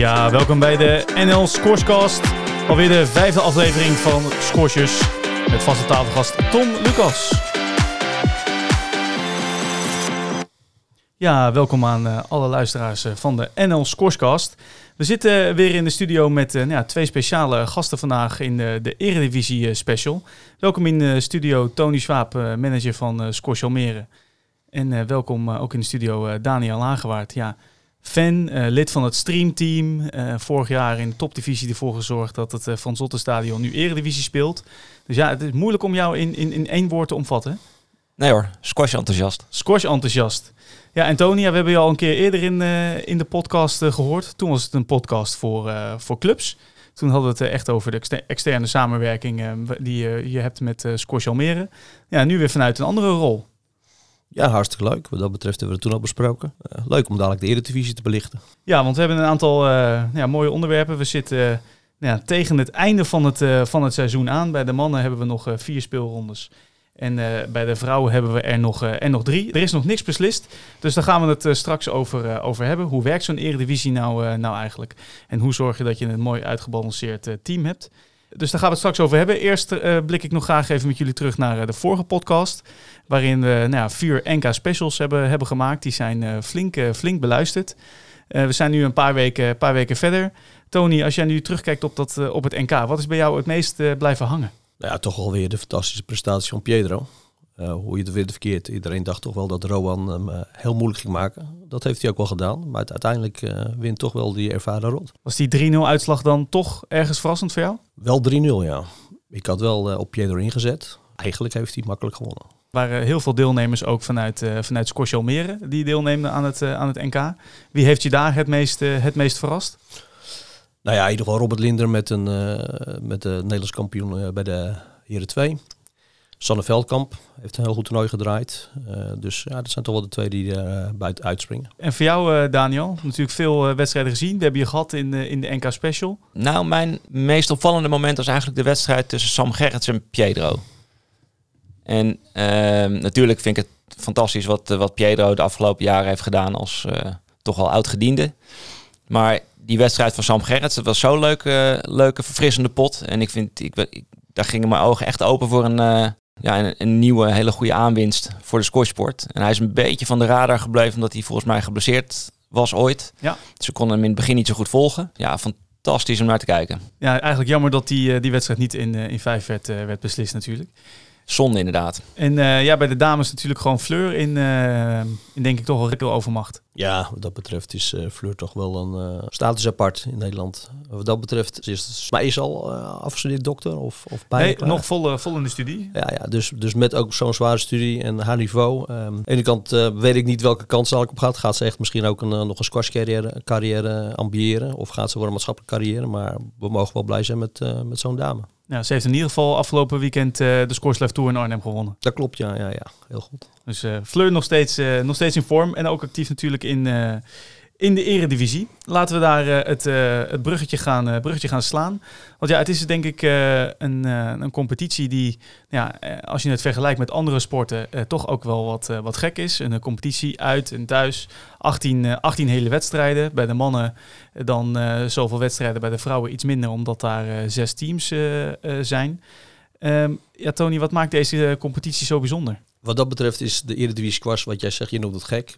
Ja, welkom bij de NL Scorescast. Alweer de vijfde aflevering van Scoresjes. Met vaste tafelgast Tom Lucas. Ja, welkom aan uh, alle luisteraars uh, van de NL Scorescast. We zitten weer in de studio met nou ja, twee speciale gasten vandaag in de, Eredivisie Special. Welkom in de studio Tony Swaap, manager van uh, Almere. En welkom ook in de studio Daniel Lagewaard. Ja, fan, uh, lid van het streamteam. Uh, vorig jaar in de topdivisie ervoor gezorgd dat het uh, Van Zottenstadion nu eredivisie speelt. Dus ja, het is moeilijk om jou in, in, in één woord te omvatten. Nee hoor, squash enthousiast. Squash enthousiast. Ja, Antonia, we hebben je al een keer eerder in, in de podcast gehoord. Toen was het een podcast voor, voor clubs. Toen hadden we het echt over de externe samenwerking die je hebt met Squash Almere. Ja, nu weer vanuit een andere rol. Ja, hartstikke leuk. Wat dat betreft hebben we het toen al besproken. Uh, leuk om dadelijk de Eredivisie te belichten. Ja, want we hebben een aantal uh, ja, mooie onderwerpen. We zitten uh, ja, tegen het einde van het, van het seizoen aan. Bij de mannen hebben we nog vier speelrondes. En bij de vrouwen hebben we er nog, er nog drie. Er is nog niks beslist. Dus daar gaan we het straks over, over hebben. Hoe werkt zo'n Eredivisie nou, nou eigenlijk? En hoe zorg je dat je een mooi uitgebalanceerd team hebt? Dus daar gaan we het straks over hebben. Eerst uh, blik ik nog graag even met jullie terug naar uh, de vorige podcast. Waarin we nou ja, vier NK specials hebben, hebben gemaakt. Die zijn uh, flink, flink beluisterd. we zijn nu een paar weken, paar weken verder. Tony, als jij nu terugkijkt op, dat, op het NK, wat is bij jou het meest blijven hangen? Nou ja, toch alweer de fantastische prestatie van Pietro. Uh, hoe je het weer verkeerd. Iedereen dacht toch wel dat Rowan hem uh, heel moeilijk ging maken. Dat heeft hij ook wel gedaan. Maar uiteindelijk uh, wint toch wel die ervaren rot. Was die 3-0 uitslag dan toch ergens verrassend voor jou? Wel 3-0, ja. Ik had wel op Pietro ingezet. Eigenlijk heeft hij makkelijk gewonnen. Er waren heel veel deelnemers ook vanuit, vanuit Scorch Almere die deelneemden aan het, aan het NK. Wie heeft je daar het meest, het meest verrast? Nou ja, in ieder geval Robert Linder met, een, met de Nederlands kampioen bij de Heren 2. Sanne Veldkamp heeft een heel goed toernooi gedraaid. Uh, dus ja, dat zijn toch wel de twee die er uh, buiten uitspringen. En voor jou, uh, Daniel, natuurlijk veel wedstrijden gezien. We hebben je gehad in, in de NK Special. Nou, mijn meest opvallende moment was eigenlijk de wedstrijd tussen Sam Gerrits en Pietro. En ehm, natuurlijk vind ik het fantastisch wat, wat Pietro de afgelopen jaren heeft gedaan als toch al oud-gediende. Maar die wedstrijd van Sam Gerrits, dat was zo'n leuke, leuke, verfrissende pot. En ik vind, ik, ik, daar gingen mijn ogen echt open voor een ja, een, een, nieuwe, hele goede aanwinst voor de scoresport. En hij is een beetje van de radar gebleven, omdat hij volgens mij geblesseerd was ooit. Ja. Ze konden hem in het begin niet zo goed volgen. Ja, fantastisch om naar te kijken. Ja, eigenlijk jammer dat die, eh, die wedstrijd niet in, eh, in vijf werd, eh, werd beslist natuurlijk. Zonde inderdaad. En uh, ja, bij de dames natuurlijk gewoon Fleur in, uh, in denk ik toch wel veel overmacht. Ja, wat dat betreft is uh, Fleur toch wel een uh, status apart in Nederland. Wat dat betreft is maar is al afgestudeerd dokter of, of bijna Nee, nog vol, vol in de studie. Ja, ja dus, dus met ook zo'n zware studie en haar niveau. Um, aan de ene kant weet ik niet welke kant zal ik op gaat. Gaat ze echt misschien ook een, nog een squash carrière, carrière ambiëren of gaat ze voor een maatschappelijke carrière. Maar we mogen wel blij zijn met, met zo'n dame. Ja, ze heeft in ieder geval afgelopen weekend uh, de Scoreslife Tour in Arnhem gewonnen. Dat klopt, ja, ja, ja. heel goed. Dus uh, Fleur nog steeds, uh, nog steeds in vorm en ook actief natuurlijk in, in de eredivisie. Laten we daar het, het bruggetje, gaan, bruggetje gaan slaan. Want ja, het is denk ik een, een competitie die, ja, als je het vergelijkt met andere sporten, toch ook wel wat, wat gek is. Een competitie uit en thuis. 18, 18 hele wedstrijden. Bij de mannen dan zoveel wedstrijden, bij de vrouwen iets minder, omdat daar zes teams zijn. Um, ja, Tony, wat maakt deze competitie zo bijzonder? Wat dat betreft is de Eredivisie Squash, wat jij zegt, je noemt het gek.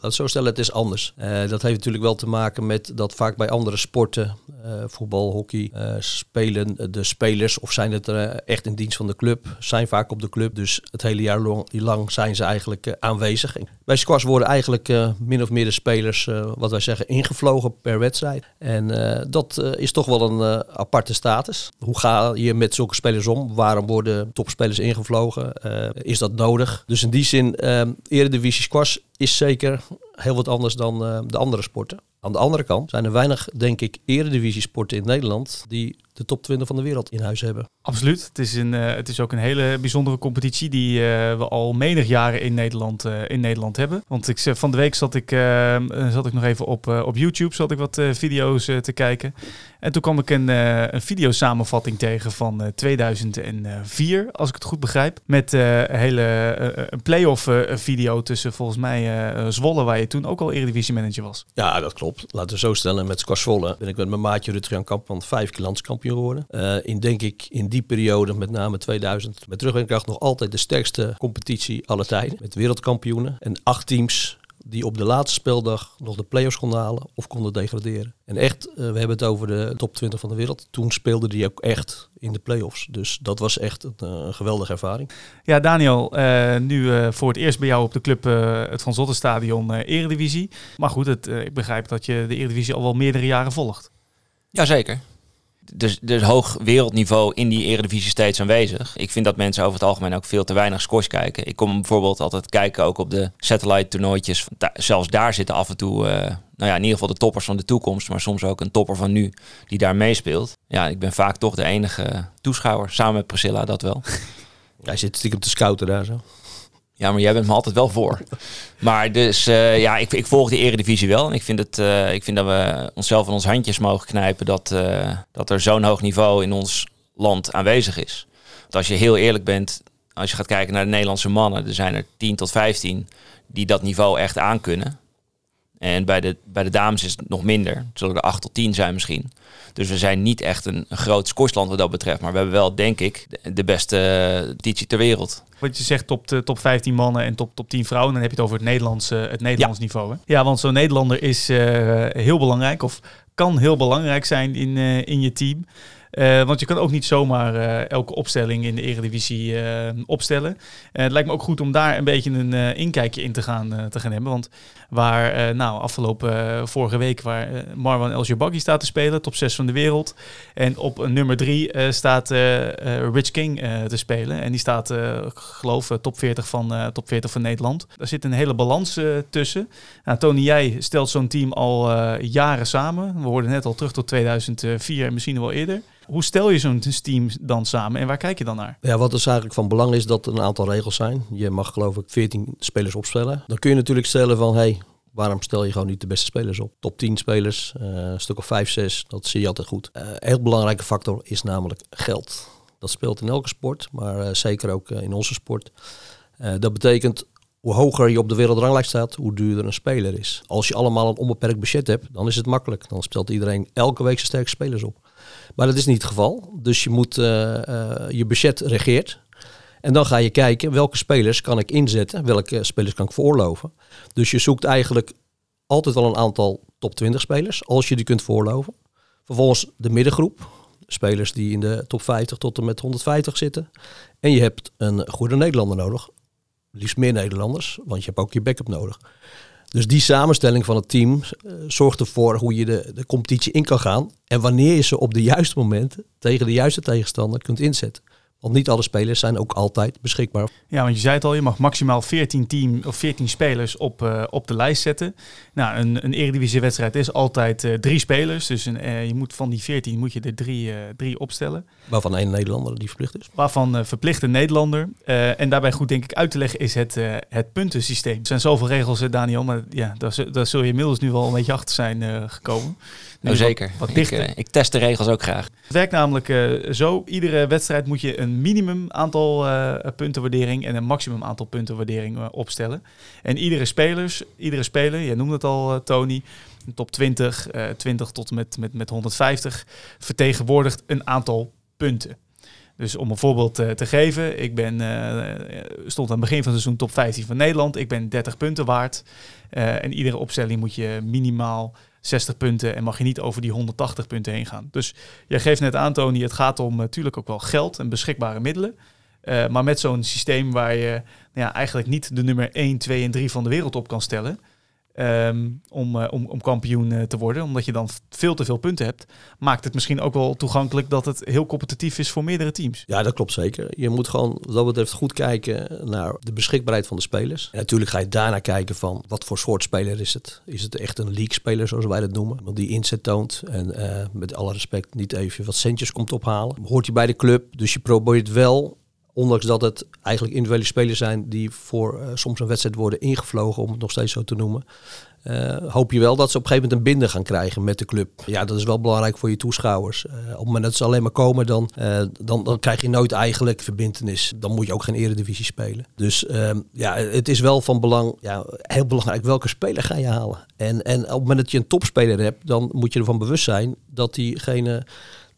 Laat zo stellen, het is anders. Uh, dat heeft natuurlijk wel te maken met dat vaak bij andere sporten, uh, voetbal, hockey, spelen de spelers of zijn het echt in dienst van de club, zijn vaak op de club. Dus het hele jaar lang, lang zijn ze eigenlijk aanwezig. Bij squash worden eigenlijk min of meer de spelers, wat wij zeggen, ingevlogen per wedstrijd. En dat is toch wel een aparte status. Hoe ga je met zulke spelers om? Waarom worden topspelers ingevlogen? is dat nodig? Dus in die zin, uh, Eredivisie Squash is zeker heel wat anders dan uh, de andere sporten. Aan de andere kant zijn er weinig, denk ik, Eredivisie sporten in Nederland die de top 20 van de wereld in huis hebben. Absoluut. Het is, een, uh, het is ook een hele bijzondere competitie die uh, we al menig jaren in Nederland, in Nederland hebben. Want ik, van de week zat ik, zat ik nog even op, op YouTube zat ik wat video's te kijken. En toen kwam ik een, een videosamenvatting tegen van 2004, als ik het goed begrijp. Met hele een play-off video tussen volgens mij Zwolle, waar je toen ook al Eredivisie manager was. Ja, dat klopt. op, laten we zo stellen, met Squash Zwolle ben ik met mijn maatje Rutger Kampman vijf keer landskampioen geworden. Uh, in denk ik in die periode, met name 2000, met terugwerkkracht nog altijd de sterkste competitie alle tijden. Met wereldkampioenen en acht teams die op de laatste speeldag nog de play-offs konden halen of konden degraderen. En echt, uh, we hebben het over de top 20 van de wereld. Toen speelde die ook echt in de play-offs. Dus dat was echt een, een geweldige ervaring. Ja, Daniel, uh, nu voor het eerst bij jou op de club het Van Zottenstadion Eredivisie. Maar goed, het, ik begrijp dat je de Eredivisie al wel meerdere jaren volgt. Jazeker dus, dus hoog wereldniveau in die eredivisie steeds aanwezig. Ik vind dat mensen over het algemeen ook veel te weinig scores kijken. Ik kom bijvoorbeeld altijd kijken ook op de satellite toernooitjes. zelfs daar zitten af en toe, uh, nou ja, in ieder geval de toppers van de toekomst, maar soms ook een topper van nu die daar meespeelt. Ja, ik ben vaak toch de enige toeschouwer, samen met Priscilla dat wel. Hij zit stiekem te scouten daar zo. Ja, maar jij bent me altijd wel voor. maar dus uh, ja, ik, ik volg de eredivisie wel. En ik vind, het, uh, ik vind dat we onszelf in ons handjes mogen knijpen dat, uh, dat er zo'n hoog niveau in ons land aanwezig is. Want als je heel eerlijk bent, als je gaat kijken naar de Nederlandse mannen, er zijn er 10 tot 15 die dat niveau echt aankunnen. En bij de, bij de dames is het nog minder. Het zullen er 8 tot 10 zijn misschien. Dus we zijn niet echt een, een groot scoresland wat dat betreft. Maar we hebben wel, denk ik, de, de beste titie ter wereld. Wat je zegt, top, de, top 15 mannen en top, top 10 vrouwen. Dan heb je het over het Nederlands, het Nederlands niveau. Hè? Ja, want zo'n Nederlander is uh, heel belangrijk. Of kan heel belangrijk zijn in, uh, in je team. Uh, want je kan ook niet zomaar uh, elke opstelling in de Eredivisie uh, opstellen. het lijkt me ook goed om daar een beetje een inkijkje in te gaan, te gaan hebben. Want waar nou, afgelopen vorige week waar Marwan El Jabaghi staat te spelen, top 6 van de wereld. En op nummer 3 staat Rich King te spelen. En die staat, geloof ik, top 40 van, top 40 van Nederland. Daar zit een hele balans tussen. Nou, Tony, jij stelt zo'n team al jaren samen. We hoorden net al terug tot 2004 en misschien wel eerder. Hoe stel je zo'n team dan samen en waar kijk je dan naar? Ja, wat dus eigenlijk van belang is dat er een aantal regels zijn. Je mag geloof ik 14 spelers opstellen. Dan kun je natuurlijk stellen van hey, waarom stel je gewoon niet de beste spelers op? Top 10 spelers, uh, een stuk of 5, 6, dat zie je altijd goed. Uh, een heel belangrijke factor is namelijk geld. Dat speelt in elke sport, maar uh, zeker ook in onze sport. dat betekent hoe hoger je op de wereldranglijst staat, hoe duurder een speler is. Als je allemaal een onbeperkt budget hebt, dan is het makkelijk. Dan stelt iedereen elke week zijn sterke spelers op. Maar dat is niet het geval. Dus je moet uh, uh, je budget regeert. En dan ga je kijken welke spelers kan ik inzetten, welke spelers kan ik veroorloven. Dus je zoekt eigenlijk altijd wel een aantal top 20 spelers, als je die kunt veroorloven. Vervolgens de middengroep, spelers die in de top 50 tot en met 150 zitten. En je hebt een goede Nederlander nodig, liefst meer Nederlanders, want je hebt ook je backup nodig. Dus die samenstelling van het team uh, zorgt ervoor hoe je de, de competitie in kan gaan. En wanneer je ze op de juiste momenten tegen de juiste tegenstander kunt inzetten. Want niet alle spelers zijn ook altijd beschikbaar. Ja, want je zei het al, je mag maximaal 14, team, of 14 spelers op, uh, op de lijst zetten. Nou, een, een Eredivisie-wedstrijd is altijd uh, drie spelers. Dus een, uh, je moet van die 14 moet je er drie, drie opstellen. Waarvan één Nederlander die verplicht is. Waarvan verplicht een Nederlander. en daarbij goed denk ik uit te leggen is het, het puntensysteem. Er zijn zoveel regels, Daniel, maar ja, daar, daar zul je inmiddels nu wel een beetje achter zijn gekomen. Nou, zeker. Wat, wat ik, ik, test de regels ook graag. Het werkt namelijk uh, zo. Iedere wedstrijd moet je een minimum aantal uh, puntenwaardering en een maximum aantal puntenwaardering opstellen. En iedere, spelers, iedere speler, je noemde het al Tony, top 20, 20 tot met, met, met 150, vertegenwoordigt een aantal punten. Dus om een voorbeeld te geven, ik ben, stond aan het begin van het seizoen top 15 van Nederland. Ik ben 30 punten waard. en iedere opstelling moet je minimaal 60 punten en mag je niet over die 180 punten heen gaan. Dus jij geeft net aan, Tony, het gaat om natuurlijk ook wel geld en beschikbare middelen. Uh, maar met zo'n systeem waar je nou ja, eigenlijk niet de nummer 1, 2 en 3 van de wereld op kan stellen, Um, om, uh, om, om kampioen uh, te worden. Omdat je dan veel te veel punten hebt. Maakt het misschien ook wel toegankelijk dat het heel competitief is voor meerdere teams. Ja, dat klopt zeker. Je moet gewoon wat dat betreft goed kijken naar de beschikbaarheid van de spelers. Natuurlijk ga je daarna kijken van wat voor soort speler is het. Is het echt een league speler zoals wij dat noemen. Want die inzet toont en uh, met alle respect niet even wat centjes komt ophalen. Hoort hij bij de club. Dus je probeert wel Ondanks dat het eigenlijk individuele spelers zijn die voor uh, soms een wedstrijd worden ingevlogen, om het nog steeds zo te noemen. eh, hoop je wel dat ze op een gegeven moment een binder gaan krijgen met de club. Ja, dat is wel belangrijk voor je toeschouwers. Eh, op het moment dat ze alleen maar komen, dan, eh, dan, dan krijg je nooit eigenlijk verbindenis. Dan moet je ook geen eredivisie spelen. Dus ehm, ja, het is wel van belang, ja, heel belangrijk, welke speler ga je halen? En, en op het moment dat je een topspeler hebt, dan moet je ervan bewust zijn dat diegene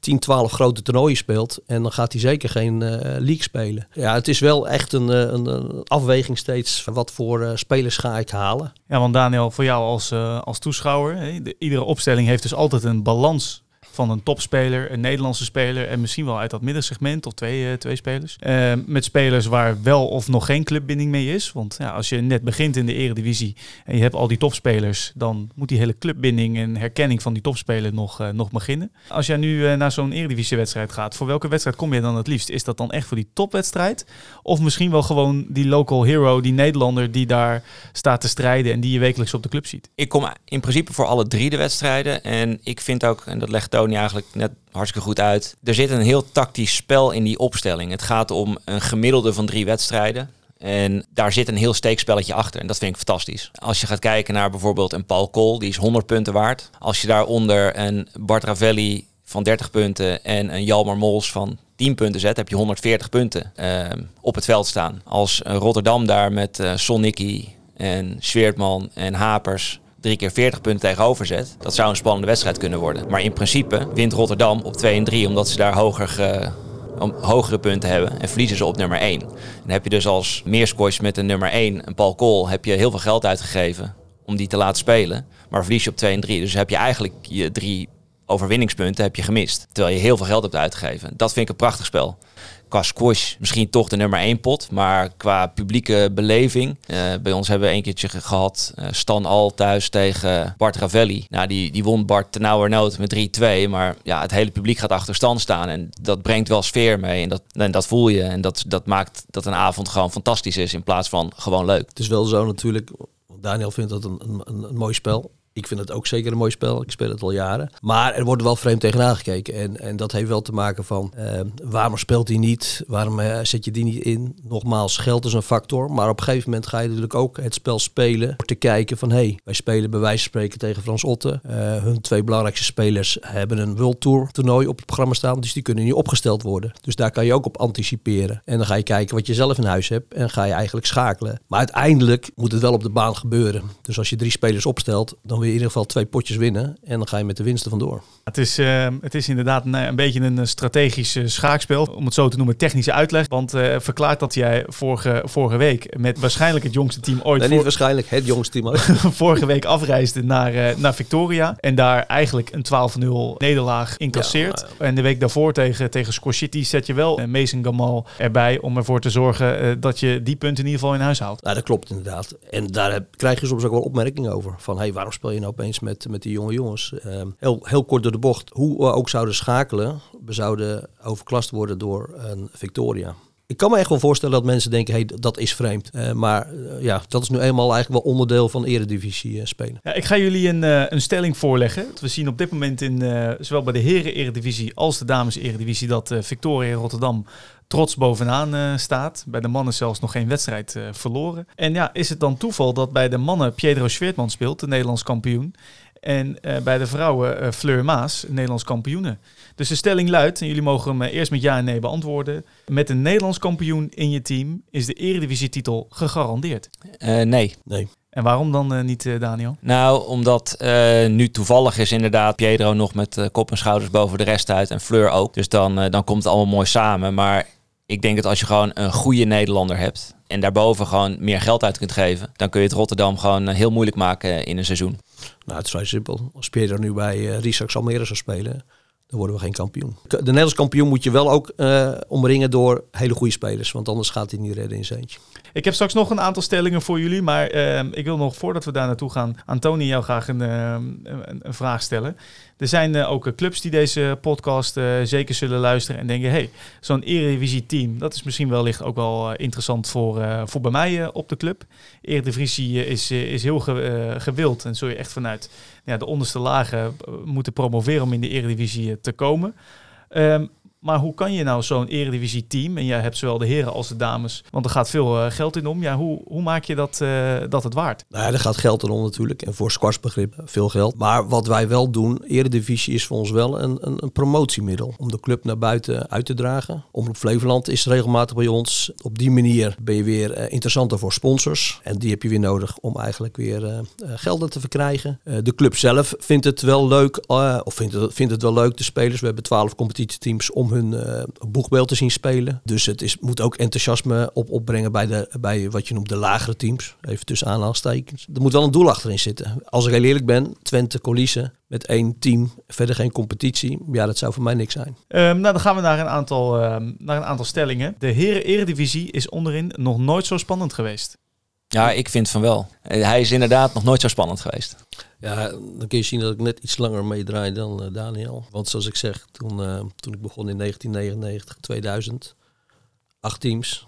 10, 12 grote toernooien speelt. En dan gaat hij zeker geen uh, league spelen. Ja, het is wel echt een, een, een afweging steeds. Wat voor uh, spelers ga ik halen? Ja, want Daniel, voor jou als, als toeschouwer. Iedere opstelling heeft dus altijd een balans van een topspeler, een Nederlandse speler en misschien wel uit dat middensegment of twee, uh, twee spelers. Uh, met spelers waar wel of nog geen clubbinding mee is. Want ja, als je net begint in de eredivisie en je hebt al die topspelers, dan moet die hele clubbinding en herkenning van die topspeler nog, uh, nog beginnen. Als jij nu naar zo'n eredivisiewedstrijd gaat, voor welke wedstrijd kom je dan het liefst? Is dat dan echt voor die topwedstrijd? Of misschien wel gewoon die local hero, die Nederlander die daar staat te strijden en die je wekelijks op de club ziet? Ik kom in principe voor alle drie de wedstrijden. En ik vind ook, en dat legt Tony eigenlijk net hartstikke goed uit. Er zit een heel tactisch spel in die opstelling. Het gaat om een gemiddelde van drie wedstrijden. En daar zit een heel steekspelletje achter. En dat vind ik fantastisch. Als je gaat kijken naar bijvoorbeeld een Paul Kool, die is 100 punten waard. Als je daaronder een Bart Ravelli van 30 punten en een Jalmar Mols van 10 punten zet, heb je 140 punten uh, op het veld staan. Als Rotterdam daar met uh, Sonnicky en Sveertman en Hapers drie keer 40 punten tegenover zet, dat zou een spannende wedstrijd kunnen worden. Maar in principe wint Rotterdam op 2 en 3 omdat ze daar hoger ge, om, hogere punten hebben en verliezen ze op nummer 1. En dan heb je dus als meerscoach met een nummer 1, een Paul Kool, heb je heel veel geld uitgegeven om die te laten spelen. Maar verlies je op 2 en 3. Dus heb je eigenlijk je drie overwinningspunten heb je gemist. Terwijl je heel veel geld hebt uitgegeven. Dat vind ik een prachtig spel qua squash misschien toch de nummer één pot. Maar qua publieke beleving. Uh, bij ons hebben we een keertje gehad. Uh, Stan Al thuis tegen Bart Ravelli. Nou, die, die won Bart tenauwernood met 3-2. Maar ja, het hele publiek gaat achter Stan staan. En dat brengt wel sfeer mee. En dat, en dat voel je. En dat, dat maakt dat een avond gewoon fantastisch is. In plaats van gewoon leuk. Het is wel zo natuurlijk. Daniel vindt dat een, een, een mooi spel. Ik vind het ook zeker een mooi spel. Ik speel het al jaren. Maar er wordt wel vreemd tegenaan gekeken. En, en dat heeft wel te maken van uh, waarom speelt hij niet? Waarom uh, zet je die niet in? Nogmaals, geld is een factor. Maar op een gegeven moment ga je natuurlijk ook het spel spelen. Om te kijken van hé, hey, wij spelen bij wijze van spreken tegen Frans Otte. Uh, hun twee belangrijkste spelers hebben een World Tour toernooi op het programma staan. Dus die kunnen niet opgesteld worden. Dus daar kan je ook op anticiperen. En dan ga je kijken wat je zelf in huis hebt. En ga je eigenlijk schakelen. Maar uiteindelijk moet het wel op de baan gebeuren. Dus als je drie spelers opstelt, dan wil je in ieder geval twee potjes winnen. En dan ga je met de winsten vandoor. Het is, uh, het is inderdaad een, een beetje een strategisch uh, schaakspel. Om het zo te noemen, technische uitleg. Want uh, verklaart dat jij vorige, vorige week met waarschijnlijk het jongste team ooit... Nee, niet waarschijnlijk, het jongste team ooit. vorige week afreisde naar, naar Victoria. En daar eigenlijk een 12-0 nederlaag incasseert. Ja, ja. En de week daarvoor tegen, tegen City zet je wel Mason Gamal erbij. Om ervoor te zorgen dat je die punten in ieder geval in huis haalt. Nou, dat klopt inderdaad. En daar heb, krijg je soms ook wel opmerkingen over. Van, hé, hey, waarom speel je nou opeens met, met die jonge jongens? Uh, heel, heel kort door de bocht. Hoe we ook zouden schakelen, we zouden overklast worden door een Victoria. Ik kan me echt wel voorstellen dat mensen denken, hey, dat is vreemd. Uh, maar uh, ja, dat is nu eenmaal eigenlijk wel onderdeel van eredivisie uh, spelen. Ja, ik ga jullie een, een stelling voorleggen. We zien op dit moment in zowel bij de heren eredivisie als de dames eredivisie dat Victoria Rotterdam trots bovenaan uh, staat. Bij de mannen zelfs nog geen wedstrijd uh, verloren. En ja, is het dan toeval dat bij de mannen Pietro Schweertman speelt, de Nederlands kampioen. En uh, bij de vrouwen Fleur Maas, Nederlands kampioene. Dus de stelling luidt, en jullie mogen hem eerst met ja en nee beantwoorden. Met een Nederlands kampioen in je team is de eredivisietitel gegarandeerd. nee. Nee. En waarom dan uh, niet, uh, Daniel? Nou, omdat uh, nu toevallig is inderdaad Pedro nog met kop en schouders boven de rest uit en Fleur ook. Dus dan, dan komt het allemaal mooi samen. Maar ik denk dat als je gewoon een goede Nederlander hebt en daarboven gewoon meer geld uit kunt geven, dan kun je het Rotterdam gewoon heel moeilijk maken in een seizoen. Nou, het is vrij simpel. Als Pedro nu bij uh, Risax Almere zou spelen, dan worden we geen kampioen. De Nederlands kampioen moet je wel ook uh, omringen door hele goede spelers, want anders gaat hij niet redden in zijn eentje. Ik heb straks nog een aantal stellingen voor jullie, maar uh, ik wil nog voordat we daar naartoe gaan, aan Tony jou graag een, uh, een, een, vraag stellen. Er zijn uh, ook clubs die deze podcast zeker zullen luisteren en denken, hey, zo'n Eredivisie team, dat is misschien wellicht ook wel interessant voor, voor bij mij op de club. Eredivisie is, is heel ge, gewild en zul je echt vanuit ja, de onderste lagen moeten promoveren om in de Eredivisie te komen. Um, Maar hoe kan je nou zo'n eredivisie team, en jij hebt zowel de heren als de dames, want er gaat veel uh, geld in om. Ja, hoe, hoe maak je dat, uh, dat het waard? Nou er gaat geld in om natuurlijk. En voor squashbegrip veel geld. Maar wat wij wel doen, eredivisie is voor ons wel een, een, een, promotiemiddel. Om de club naar buiten uit te dragen. Omroep Flevoland is regelmatig bij ons. Op die manier ben je weer uh, interessanter voor sponsors. En die heb je weer nodig om eigenlijk weer gelden te verkrijgen. de club zelf vindt het wel leuk, of vindt het, vindt het wel leuk, de spelers. We hebben twaalf competitieteams om hun uh, boegbeeld te zien spelen. Dus het is, moet ook enthousiasme op, opbrengen bij, de, bij wat je noemt de lagere teams. Even tussen aanhalingstekens. Er moet wel een doel achterin zitten. Als ik heel eerlijk ben, Twente Colisse met één team, verder geen competitie. Ja, dat zou voor mij niks zijn. Um, nou, dan gaan we naar een aantal, uh, naar een aantal stellingen. De Heren Eredivisie is onderin nog nooit zo spannend geweest. Ja, ik vind van wel. Hij is inderdaad nog nooit zo spannend geweest. Ja, dan kun je zien dat ik net iets langer meedraai dan uh, Daniel. Want zoals ik zeg, toen, uh, toen ik begon in 1999, 2000, acht teams,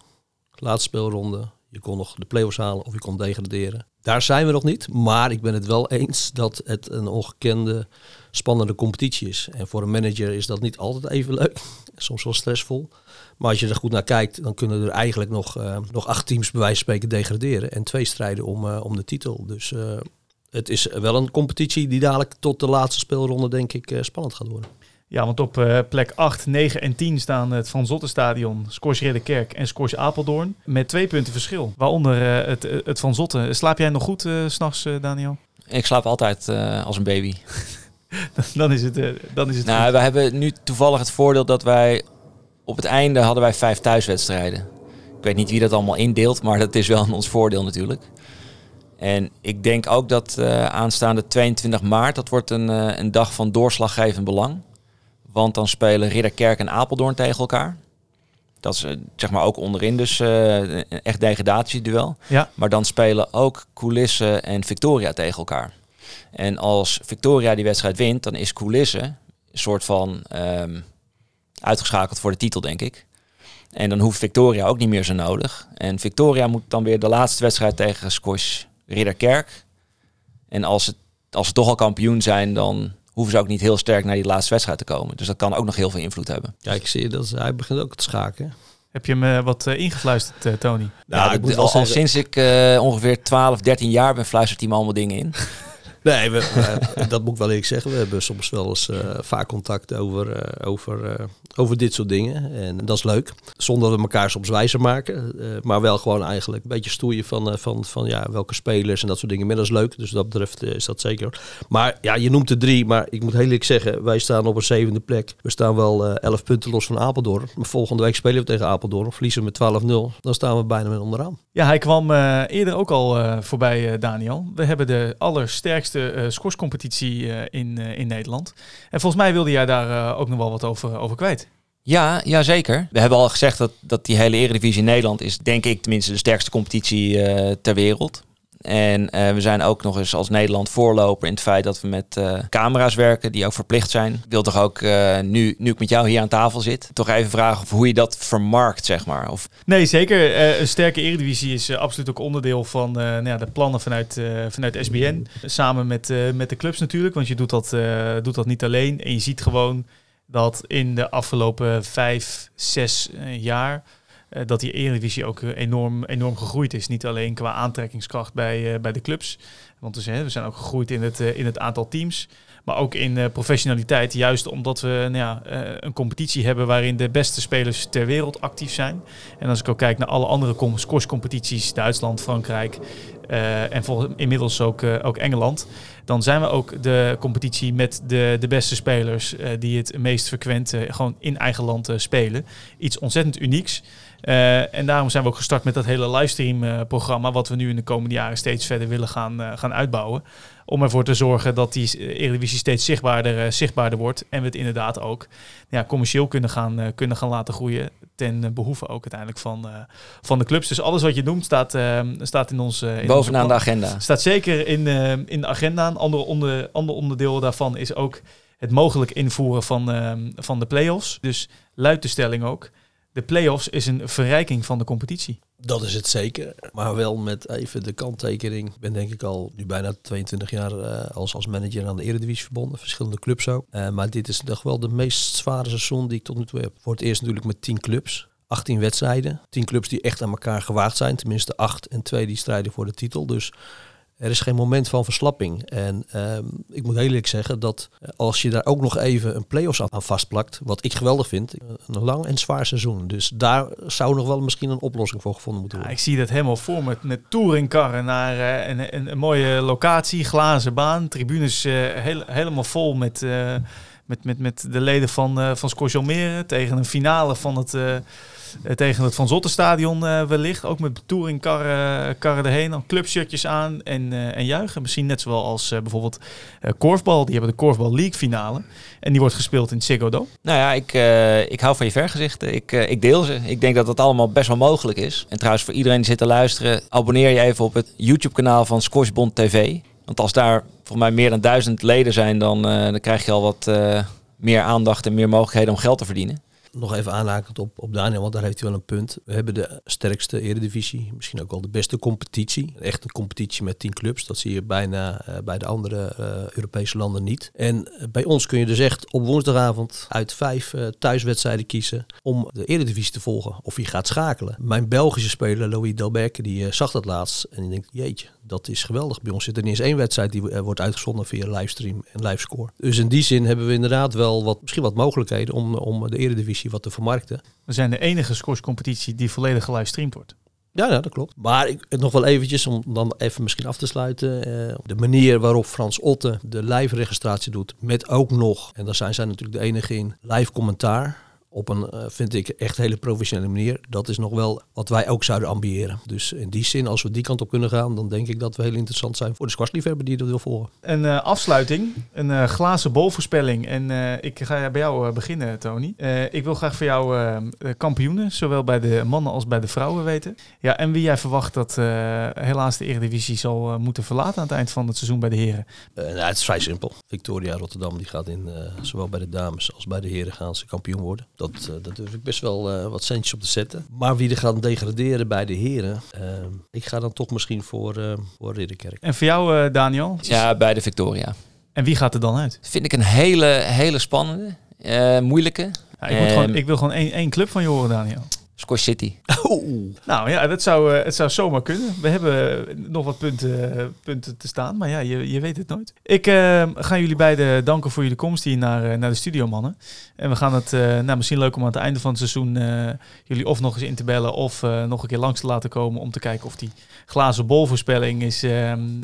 laatste speelronde. Je kon nog de play-offs halen of je kon degraderen. Daar zijn we nog niet, maar ik ben het wel eens dat het een ongekende, spannende competitie is. En voor een manager is dat niet altijd even leuk, soms wel stressvol. Maar als je er goed naar kijkt, dan kunnen er eigenlijk nog, uh, nog acht teams bij wijze van spreken degraderen. En twee strijden om, om de titel. Dus het is wel een competitie die dadelijk tot de laatste speelronde denk ik spannend gaat worden. Ja, want op plek 8, 9 en 10 staan het Van Zottenstadion, Scorch Ridderkerk en Scorch Apeldoorn. Met twee punten verschil. Waaronder het, het Van Zotten. Slaap jij nog goed s s'nachts, Daniel? Ik slaap altijd als een baby. dan is het, dan is het Nou, goed. we hebben nu toevallig het voordeel dat wij op het einde hadden wij vijf thuiswedstrijden. Ik weet niet wie dat allemaal indeelt, maar dat is wel in ons voordeel natuurlijk. En ik denk ook dat uh, aanstaande 22 maart, dat wordt een, uh, een dag van doorslaggevend belang. Want dan spelen Ridderkerk en Apeldoorn tegen elkaar. Dat is uh, zeg maar ook onderin dus een echt degradatieduel. Ja. Maar dan spelen ook Coulisse en Victoria tegen elkaar. En als Victoria die wedstrijd wint, dan is Coulisse een soort van... Um, uitgeschakeld voor de titel, denk ik. En dan hoeft Victoria ook niet meer zo nodig. En Victoria moet dan weer de laatste wedstrijd tegen Squash Ridderkerk. En als, het, als ze toch al kampioen zijn, dan hoeven ze ook niet heel sterk naar die laatste wedstrijd te komen. Dus dat kan ook nog heel veel invloed hebben. Ja, ik zie dat hij begint ook te schaken. Heb je hem uh, wat uh, ingefluisterd, uh, Tony? Nou, ja, ik moet al, al sinds ik ongeveer 12, 13 jaar ben, fluistert hij me allemaal dingen in. Nee, dat moet ik wel eerlijk zeggen. We hebben soms wel eens uh, vaak contact over, uh, over, over dit soort dingen. En dat is leuk. Zonder dat we elkaar soms wijzer maken. maar wel gewoon eigenlijk een beetje stoeien van, van, van ja, welke spelers en dat soort dingen. Maar dat is leuk. Dus dat betreft is dat zeker. Maar ja, je noemt er drie. Maar ik moet heel eerlijk zeggen, wij staan op een zevende plek. We staan wel elf punten los van Apeldoorn. Maar volgende week spelen we tegen Apeldoorn. Verliezen we met 12-0. Dan staan we bijna met onderaan. Ja, hij kwam eerder ook al voorbij, Daniel. We hebben de allersterkste uh, scorescompetitie uh, in, uh, in Nederland. En volgens mij wilde jij daar ook nog wel wat over, over kwijt. Ja, ja, zeker. We hebben al gezegd dat, dat die hele Eredivisie in Nederland is, denk ik, tenminste de sterkste competitie ter wereld. En uh, we zijn ook nog eens als Nederland voorloper in het feit dat we met uh, camera's werken, die ook verplicht zijn. Ik wil toch ook, uh, nu, nu ik met jou hier aan tafel zit, toch even vragen of hoe je dat vermarkt, zeg maar. Of... Nee, zeker. een sterke Eredivisie is absoluut ook onderdeel van nou ja, de plannen vanuit, vanuit SBN. Samen met, met de clubs natuurlijk, want je doet dat, doet dat niet alleen. En je ziet gewoon dat in de afgelopen vijf, zes jaar uh, dat die Eredivisie ook enorm, enorm gegroeid is. Niet alleen qua aantrekkingskracht bij, uh, bij de clubs. Want dus, hè, we zijn ook gegroeid in het, in het aantal teams. Maar ook in professionaliteit. Juist omdat we nou ja, een competitie hebben waarin de beste spelers ter wereld actief zijn. En als ik ook kijk naar alle andere scorescompetities, Duitsland, Frankrijk en volgens, inmiddels ook, ook Engeland. Dan zijn we ook de competitie met de, de beste spelers die het meest frequent gewoon in eigen land spelen. Iets ontzettend unieks. Uh, en daarom zijn we ook gestart met dat hele livestream-programma, uh, wat we nu in de komende jaren steeds verder willen gaan, uh, gaan uitbouwen. Om ervoor te zorgen dat die Eredivisie steeds zichtbaarder, zichtbaarder wordt. En we het inderdaad ook ja, commercieel kunnen gaan, kunnen gaan laten groeien. Ten behoeve ook uiteindelijk van, van de clubs. Dus alles wat je noemt staat, staat in ons. in Bovenaan onze de agenda. Staat zeker in, in de agenda. Een ander, onder, ander onderdeel daarvan is ook het mogelijk invoeren van, van de play-offs. Dus luidt de stelling ook. De play-offs is een verrijking van de competitie. Dat is het zeker. Maar wel met even de kanttekening. Ik ben denk ik al nu bijna 22 jaar uh, als, als manager aan de Eredivisie verbonden. Verschillende clubs ook. Uh, maar dit is toch wel de meest zware seizoen die ik tot nu toe heb. Voor het eerst natuurlijk met 10 clubs. 18 wedstrijden. 10 clubs die echt aan elkaar gewaagd zijn. Tenminste 8 en 2 die strijden voor de titel. Dus er is geen moment van verslapping. En ehm, ik moet heel eerlijk zeggen dat eh, als je daar ook nog even een play-offs aan vastplakt, wat ik geweldig vind, een lang en zwaar seizoen. Dus daar zou nog wel misschien een oplossing voor gevonden moeten worden. Ja, ik zie dat helemaal voor met, met touringkarren naar uh, een, een, een, mooie locatie, glazen baan, tribunes uh, heel, helemaal vol met, uh, met, met, met de leden van, uh, van tegen een finale van het tegen het Van Zottenstadion uh, wellicht. Ook met touringkarren karren erheen. Dan clubshirtjes aan en, en juichen. Misschien net zoals als bijvoorbeeld korfbal. Die hebben de Korfbal League finale. En die wordt gespeeld in Ziggo Dome. Nou ja, ik, ik hou van je vergezichten. Ik, ik deel ze. Ik denk dat dat allemaal best wel mogelijk is. En trouwens voor iedereen die zit te luisteren. Abonneer je even op het YouTube kanaal van Squashbond TV. Want als daar volgens mij meer dan duizend leden zijn. Dan, dan krijg je al wat meer aandacht en meer mogelijkheden om geld te verdienen nog even aanhakend op, op Daniel, want daar heeft hij wel een punt. We hebben de sterkste eredivisie, misschien ook wel de beste competitie. Echt een competitie met tien clubs. Dat zie je bijna uh, bij de andere uh, Europese landen niet. En uh, bij ons kun je dus echt op woensdagavond uit vijf thuiswedstrijden kiezen om de eredivisie te volgen. Of je gaat schakelen. Mijn Belgische speler, Louis Delbecq, die zag dat laatst en die denkt, jeetje, dat is geweldig. Bij ons zit er niet eens één wedstrijd die wordt uitgezonden via livestream en livescore. Dus in die zin hebben we inderdaad wel wat, misschien wat mogelijkheden om, om de eredivisie wat te vermarkten. We zijn de enige scorescompetitie die volledig gelivestreamd wordt. Ja, ja, dat klopt. Maar ik, nog wel eventjes, om dan even misschien af te sluiten. Uh, de manier waarop Frans Otte de live registratie doet. Met ook nog, en daar zijn zij natuurlijk de enige in, live commentaar op een, uh, vind ik, echt hele professionele manier. Dat is nog wel wat wij ook zouden ambiëren. Dus in die zin, als we die kant op kunnen gaan, dan denk ik dat we heel interessant zijn voor de squashliefhebber die dat wil volgen. Een uh, afsluiting, een uh, glazen bolvoorspelling. En ik ga bij jou beginnen, Tony. ik wil graag voor jou kampioenen, zowel bij de mannen als bij de vrouwen weten. Ja, en wie jij verwacht dat helaas de Eredivisie zal moeten verlaten aan het eind van het seizoen bij de heren? nou, het is vrij simpel. Victoria Rotterdam die gaat in, zowel bij de dames als bij de heren gaan ze kampioen worden. Dat, uh, dat durf ik best wel uh, wat centjes op te zetten. Maar wie er gaat degraderen bij de heren, uh, ik ga dan toch misschien voor, voor Ridderkerk. En voor jou, Daniel? Ja, bij de Victoria. En wie gaat er dan uit? Vind ik een hele, hele spannende, moeilijke. Ja, ik, gewoon, ik, wil gewoon één, één club van je horen, Daniel. Squash City. Oh. Nou ja, dat zou, uh, het zou zomaar kunnen. We hebben nog wat punten, punten te staan, maar ja, je, je weet het nooit. Ik uh, ga jullie beiden danken voor jullie komst hier naar, naar de studio, mannen. En we gaan het, uh, nou misschien leuk om aan het einde van het seizoen jullie of nog eens in te bellen of nog een keer langs te laten komen om te kijken of die glazen bolvoorspelling is,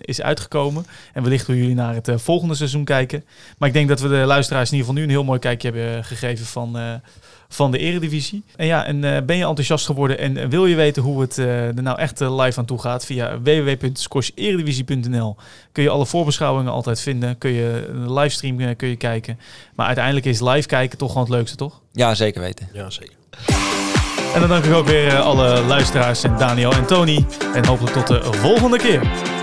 is uitgekomen. En wellicht hoe jullie naar het volgende seizoen kijken. Maar ik denk dat we de luisteraars in ieder geval nu een heel mooi kijkje hebben gegeven van van de Eredivisie. En ja, en uh, ben je enthousiast geworden en wil je weten hoe het uh, er nou echt uh, live aan toe gaat? Via www.scorseredivisie.nl kun je alle voorbeschouwingen altijd vinden. Kun je een livestream kun je kijken. Maar uiteindelijk is live kijken toch gewoon het leukste, toch? Ja, zeker weten. Ja, zeker. En dan dank ik ook weer alle luisteraars en Daniel en Tony. En hopelijk tot de volgende keer.